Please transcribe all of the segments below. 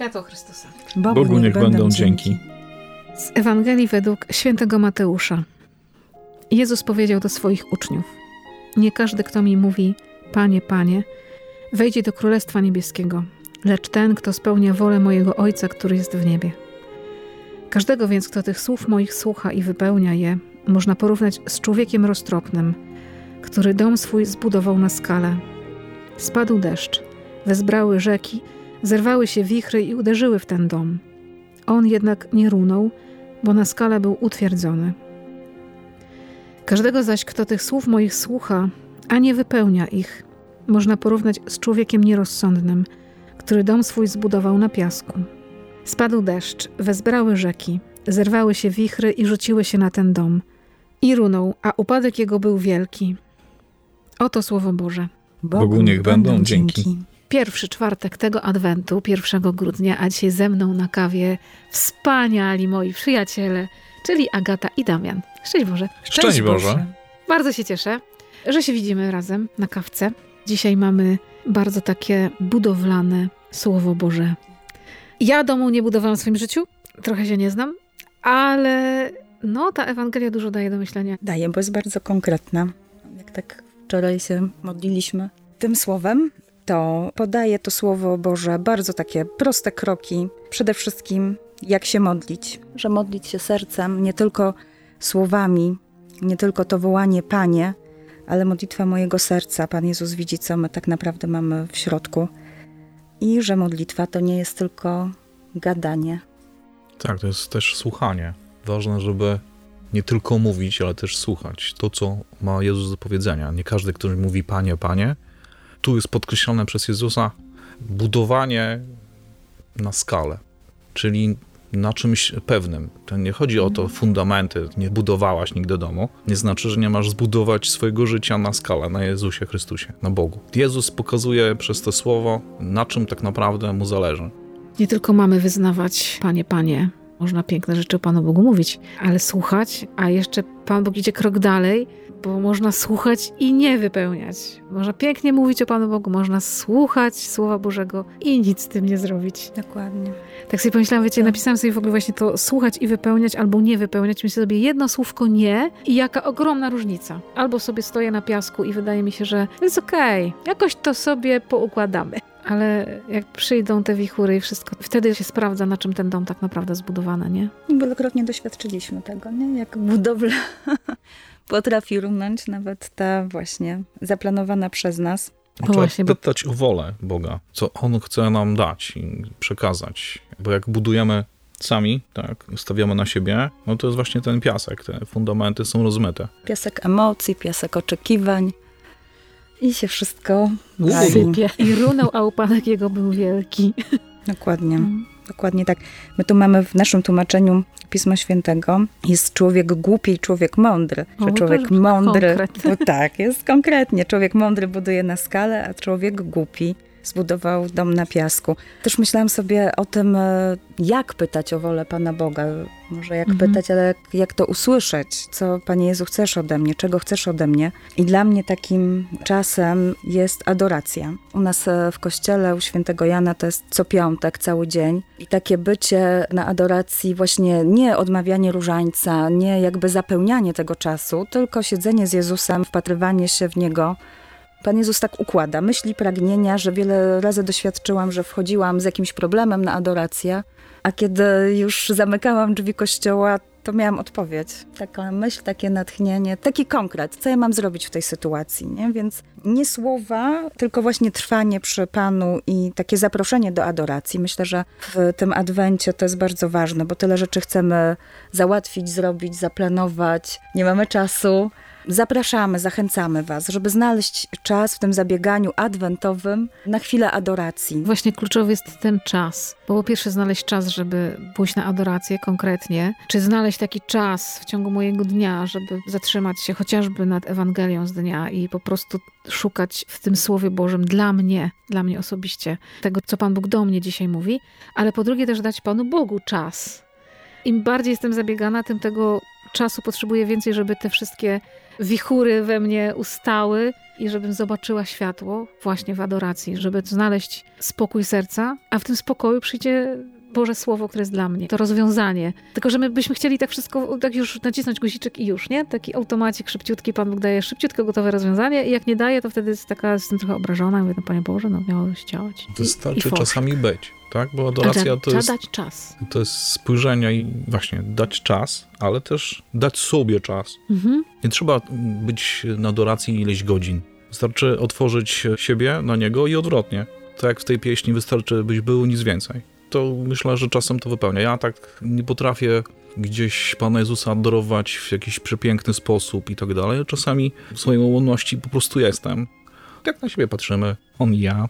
Światło Chrystusa. Bogu, Bogu niech, niech będą dzięki. Z Ewangelii według świętego Mateusza. Jezus powiedział do swoich uczniów: Nie każdy, kto mi mówi, Panie, Panie, wejdzie do Królestwa Niebieskiego, lecz ten, kto spełnia wolę mojego Ojca, który jest w niebie. Każdego więc, kto tych słów moich słucha i wypełnia je, można porównać z człowiekiem roztropnym, który dom swój zbudował na skalę. Spadł deszcz, wezbrały rzeki, zerwały się wichry i uderzyły w ten dom. On jednak nie runął, bo na skalę był utwierdzony. Każdego zaś, kto tych słów moich słucha, a nie wypełnia ich, można porównać z człowiekiem nierozsądnym, który dom swój zbudował na piasku. Spadł deszcz, wezbrały rzeki, zerwały się wichry i rzuciły się na ten dom. I runął, a upadek jego był wielki. Oto słowo Boże. Bogu, Bogu niech będą dzięki. Pierwszy czwartek tego adwentu, 1 grudnia, a dzisiaj ze mną na kawie wspaniali moi przyjaciele, czyli Agata i Damian. Szczęść Boże. Szczęść, Szczęść Boże. Boże. Bardzo się cieszę, że się widzimy razem na kawce. Dzisiaj mamy bardzo takie budowlane Słowo Boże. Ja domu nie budowałam w swoim życiu, trochę się nie znam, ale no, ta Ewangelia dużo daje do myślenia. Daje, bo jest bardzo konkretna. Jak tak wczoraj się modliliśmy tym słowem, to podaje to Słowo Boże bardzo takie proste kroki. Przede wszystkim, jak się modlić, że modlić się sercem, nie tylko słowami, nie tylko to wołanie Panie, ale modlitwa mojego serca. Pan Jezus widzi, co my tak naprawdę mamy w środku. I że modlitwa to nie jest tylko gadanie. Tak, to jest też słuchanie. Ważne, żeby nie tylko mówić, ale też słuchać to, co ma Jezus do powiedzenia. Nie każdy, który mówi Panie, Panie. Tu jest podkreślone przez Jezusa budowanie na skalę, czyli na czymś pewnym. To nie chodzi o to fundamenty, nie budowałaś nigdy domu. Nie znaczy, że nie masz zbudować swojego życia na skalę, na Jezusie Chrystusie, na Bogu. Jezus pokazuje przez to słowo, na czym tak naprawdę mu zależy. Nie tylko mamy wyznawać, Panie, Panie, można piękne rzeczy o Panu Bogu mówić, ale słuchać, a jeszcze Pan Bóg idzie krok dalej, bo można słuchać i nie wypełniać. Można pięknie mówić o Panu Bogu, można słuchać Słowa Bożego i nic z tym nie zrobić. Dokładnie. Tak sobie pomyślałam, wiecie, napisałam sobie w ogóle właśnie to słuchać i wypełniać, albo nie wypełniać. Myślę sobie jedno słówko nie i jaka ogromna różnica. Albo sobie stoję na piasku i wydaje mi się, że jest okej, okay, jakoś to sobie poukładamy. Ale jak przyjdą te wichury i wszystko, wtedy się sprawdza, na czym ten dom tak naprawdę zbudowany, nie? Wielokrotnie doświadczyliśmy tego, nie? Jak budowla potrafi runąć, nawet ta właśnie zaplanowana przez nas. Trzeba właśnie, pytać bo... o wolę Boga, co On chce nam dać i przekazać. Bo jak budujemy sami, tak, stawiamy na siebie, no to jest właśnie ten piasek, te fundamenty są rozmyte. Piasek emocji, piasek oczekiwań. I się wszystko sypie. I runął, a upadek jego był wielki. Dokładnie. Mm. Dokładnie tak. My tu mamy w naszym tłumaczeniu Pisma Świętego jest człowiek głupi i człowiek mądry. O, że człowiek mądry, no tak, jest konkretnie. Człowiek mądry buduje na skalę, a człowiek głupi zbudował dom na piasku. Też myślałam sobie o tym, e, jak pytać o wolę Pana Boga. Może jak mhm. pytać, ale jak, to usłyszeć, co Panie Jezu chcesz ode mnie, czego chcesz ode mnie. I dla mnie takim czasem jest adoracja. U nas e, w kościele u świętego Jana to jest co piątek, cały dzień. I takie bycie na adoracji, właśnie nie odmawianie różańca, nie jakby zapełnianie tego czasu, tylko siedzenie z Jezusem, wpatrywanie się w Niego, Pan Jezus tak układa myśli, pragnienia, że wiele razy doświadczyłam, że wchodziłam z jakimś problemem na adorację, a kiedy już zamykałam drzwi kościoła, to miałam odpowiedź. Taka myśl, takie natchnienie, taki konkret, co ja mam zrobić w tej sytuacji, nie? Więc nie słowa, tylko właśnie trwanie przy Panu i takie zaproszenie do adoracji. Myślę, że w tym adwencie to jest bardzo ważne, bo tyle rzeczy chcemy załatwić, zrobić, zaplanować, nie mamy czasu, Zapraszamy, zachęcamy Was, żeby znaleźć czas w tym zabieganiu adwentowym na chwilę adoracji. Właśnie kluczowy jest ten czas, bo po pierwsze znaleźć czas, żeby pójść na adorację konkretnie, czy znaleźć taki czas w ciągu mojego dnia, żeby zatrzymać się chociażby nad Ewangelią z dnia i po prostu szukać w tym Słowie Bożym dla mnie, dla mnie osobiście, tego, co Pan Bóg do mnie dzisiaj mówi, ale po drugie też dać Panu Bogu czas. Im bardziej jestem zabiegana, tym tego czasu potrzebuję więcej, żeby te wszystkie wichury we mnie ustały i żebym zobaczyła światło właśnie w adoracji, żeby znaleźć spokój serca, a w tym spokoju przyjdzie Boże Słowo, które jest dla mnie, to rozwiązanie. Tylko, że my byśmy chcieli tak wszystko, tak już nacisnąć guziczek i już, nie? Taki automacik szybciutki, Pan Bóg daje szybciutko gotowe rozwiązanie i jak nie daje, to wtedy jest taka, jestem trochę obrażona, mówię, no Panie Boże, no miało się działać. Wystarczy I, i czasami być, tak? Bo adoracja to jest... dać czas. To jest spojrzenie i właśnie dać czas, ale też dać sobie czas. Mhm. Nie trzeba być na adoracji ileś godzin. Wystarczy otworzyć siebie na Niego i odwrotnie. Tak jak w tej pieśni wystarczy być był, nic więcej to myślę, że czasem to wypełnia. Ja tak nie potrafię gdzieś Pana Jezusa adorować w jakiś przepiękny sposób i tak dalej. Czasami w swojej łonności po prostu jestem. Jak na siebie patrzymy, on i ja.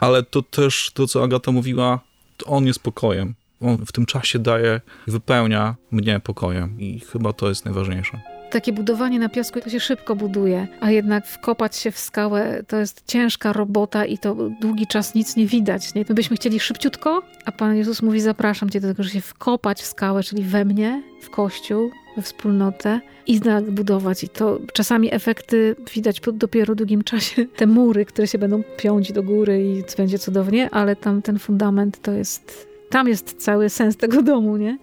Ale to też to, co Agata mówiła, on jest pokojem. On w tym czasie daje, wypełnia mnie pokojem i chyba to jest najważniejsze. Takie budowanie na piasku to się szybko buduje, a jednak wkopać się w skałę to jest ciężka robota i to długi czas nic nie widać. Nie? My byśmy chcieli szybciutko, a Pan Jezus mówi: Zapraszam Cię do tego, żeby się wkopać w skałę, czyli we mnie, w kościół, we wspólnotę i budować. I to czasami efekty widać po dopiero długim czasie. Te mury, które się będą piąć do góry i będzie cudownie, ale tam ten fundament to jest. Tam jest cały sens tego domu, nie?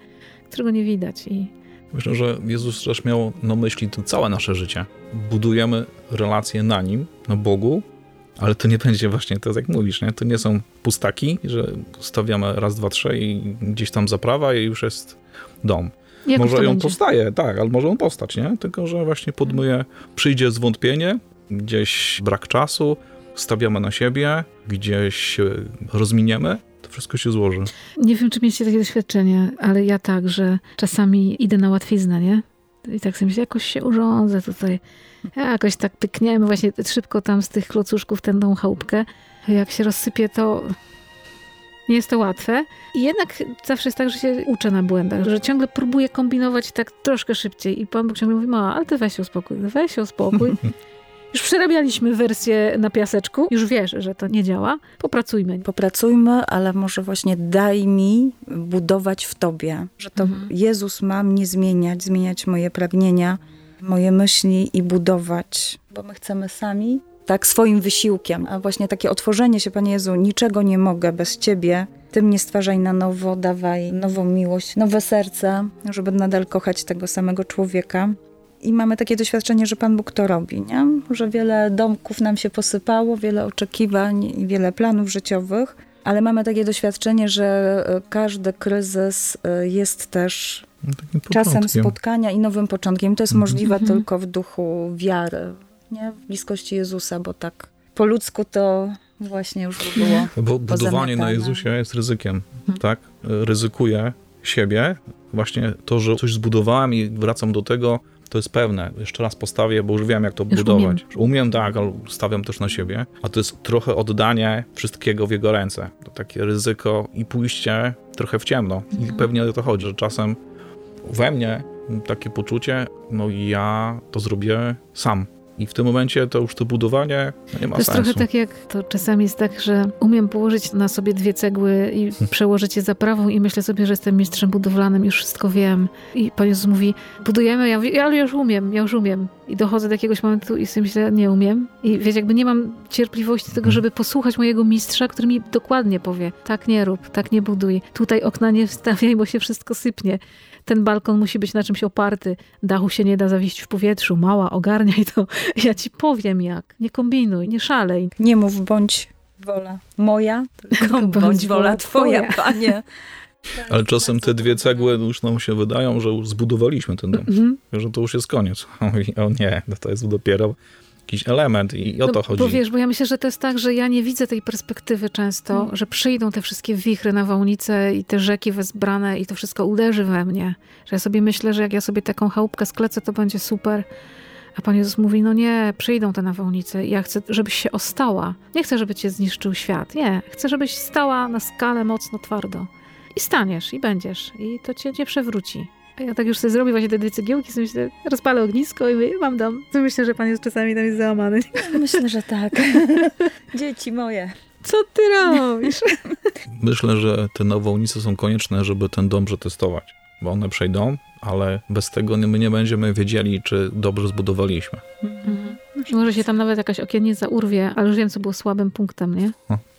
Którego nie widać. I Myślę, że Jezus też miał na myśli to całe nasze życie. Budujemy relacje na Nim, na Bogu, ale to nie będzie właśnie to, jak mówisz, nie? To nie są pustaki, że stawiamy raz, dwa, trzy i gdzieś tam zaprawa i już jest dom. Jak może ją będzie? powstaje, tak, ale może on postać, nie? Tylko, że właśnie podmuje, przyjdzie zwątpienie, gdzieś brak czasu, stawiamy na siebie, gdzieś rozminiemy wszystko się złoży. Nie wiem, czy mieliście takie doświadczenie, ale ja tak, że czasami idę na łatwiznę, nie? I tak sobie myślę, jakoś się urządzę tutaj. Jakoś tak pykniemy właśnie szybko tam z tych klocuszków tę tą chałupkę. Jak się rozsypie, to nie jest to łatwe. I jednak zawsze jest tak, że się uczę na błędach, że ciągle próbuję kombinować tak troszkę szybciej. I Pan Bóg ciągle mówi, ma, ale ty weź się uspokój, weź się uspokój. Już przerabialiśmy wersję na piaseczku, już wiesz, że to nie działa. Popracujmy. Popracujmy, ale może właśnie daj mi budować w tobie, że to mhm. Jezus ma mnie zmieniać, zmieniać moje pragnienia, moje myśli i budować, bo my chcemy sami tak swoim wysiłkiem, a właśnie takie otworzenie się, Panie Jezu, niczego nie mogę bez Ciebie, Ty mnie stwarzaj na nowo, dawaj nową miłość, nowe serce, żeby nadal kochać tego samego człowieka i mamy takie doświadczenie, że Pan Bóg to robi, nie? że wiele domków nam się posypało, wiele oczekiwań i wiele planów życiowych, ale mamy takie doświadczenie, że e, każdy kryzys e, jest też no, czasem spotkania i nowym początkiem. To jest mhm. możliwe mhm. tylko w duchu wiary, nie? w bliskości Jezusa, bo tak po ludzku to właśnie już by było. Bo budowanie na Jezusie jest ryzykiem, mhm. tak? Ryzykuję siebie, właśnie to, że coś zbudowałem i wracam do tego, to jest pewne. Jeszcze raz postawię, bo już wiem, jak to już budować. Umiem. umiem, tak, ale stawiam też na siebie. A to jest trochę oddanie wszystkiego w jego ręce. To takie ryzyko i pójście trochę w ciemno. I mhm. pewnie o to chodzi, że czasem we mnie takie poczucie, no ja to zrobię sam. I w tym momencie to już to budowanie no nie ma to jest sensu. trochę tak jak to czasami jest tak, że umiem położyć na sobie dwie cegły i przełożyć je za prawą i myślę sobie, że jestem mistrzem budowlanym, już wszystko wiem. I Pan Jezus mówi, budujemy, ja mówię, ja już umiem, ja już umiem. I dochodzę do jakiegoś momentu i sobie myślę, nie umiem. I wiecie, jakby nie mam cierpliwości do tego, żeby posłuchać mojego mistrza, który mi dokładnie powie, tak nie rób, tak nie buduj, tutaj okna nie wstawiaj, bo się wszystko sypnie ten balkon musi być na czymś oparty, dachu się nie da zawieść w powietrzu, mała, ogarniaj to. Ja ci powiem jak, nie kombinuj, nie szalej. Nie mów, bądź wola moja, tylko bądź, bądź wola twoja, twoja, panie. Ale czasem te dwie cegły już nam się wydają, że już zbudowaliśmy ten dom, mm -hmm. że to już jest koniec. O nie, to jest dopiero jakiś element i o no, to chodzi. Bo wiesz, bo ja myślę, że to jest tak, że ja nie widzę tej perspektywy często, hmm. że przyjdą te wszystkie wichry, nawałnice i te rzeki wezbrane i to wszystko uderzy we mnie. Że ja sobie myślę, że jak ja sobie taką chałupkę sklecę, to będzie super. A Pan Jezus mówi, no nie, przyjdą te nawałnice ja chcę, żebyś się ostała. Nie chcę, żeby cię zniszczył świat. Nie, chcę, żebyś stała na skalę mocno twardo. I staniesz, i będziesz. I to cię nie przewróci. A ja tak już sobie zrobię właśnie te dwie cegiełki, sobie myślę, rozpalę ognisko i mówię, mam dom. To myślę, że pan jest czasami tam jest załamany. Myślę, że tak. Dzieci moje. Co ty robisz? Myślę, że te nawałnice są konieczne, żeby ten dom przetestować. Bo one przejdą, ale bez tego my nie będziemy wiedzieli, czy dobrze zbudowaliśmy. Mhm. Może się tam nawet jakaś okiennica urwie, ale już wiem, co było słabym punktem, nie? O, tak.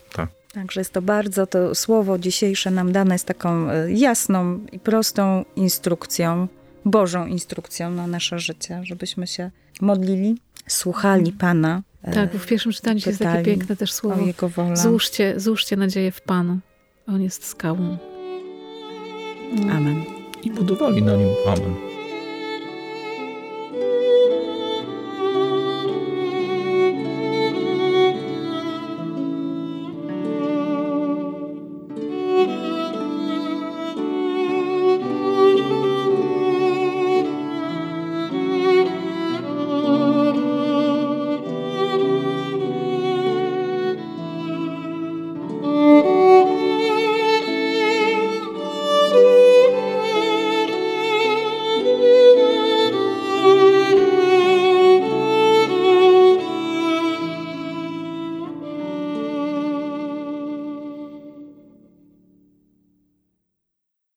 Także jest to bardzo, to słowo dzisiejsze nam dane jest taką e, jasną i prostą instrukcją, Bożą instrukcją na nasze życie, żebyśmy się modlili, słuchali Pana. e, tak, w pierwszym czytaniu jest takie piękne też słowo. O Jego wolę. Złóżcie, złóżcie nadzieję w Panu. On jest skałą. Amen. I budowali na nim. Amen.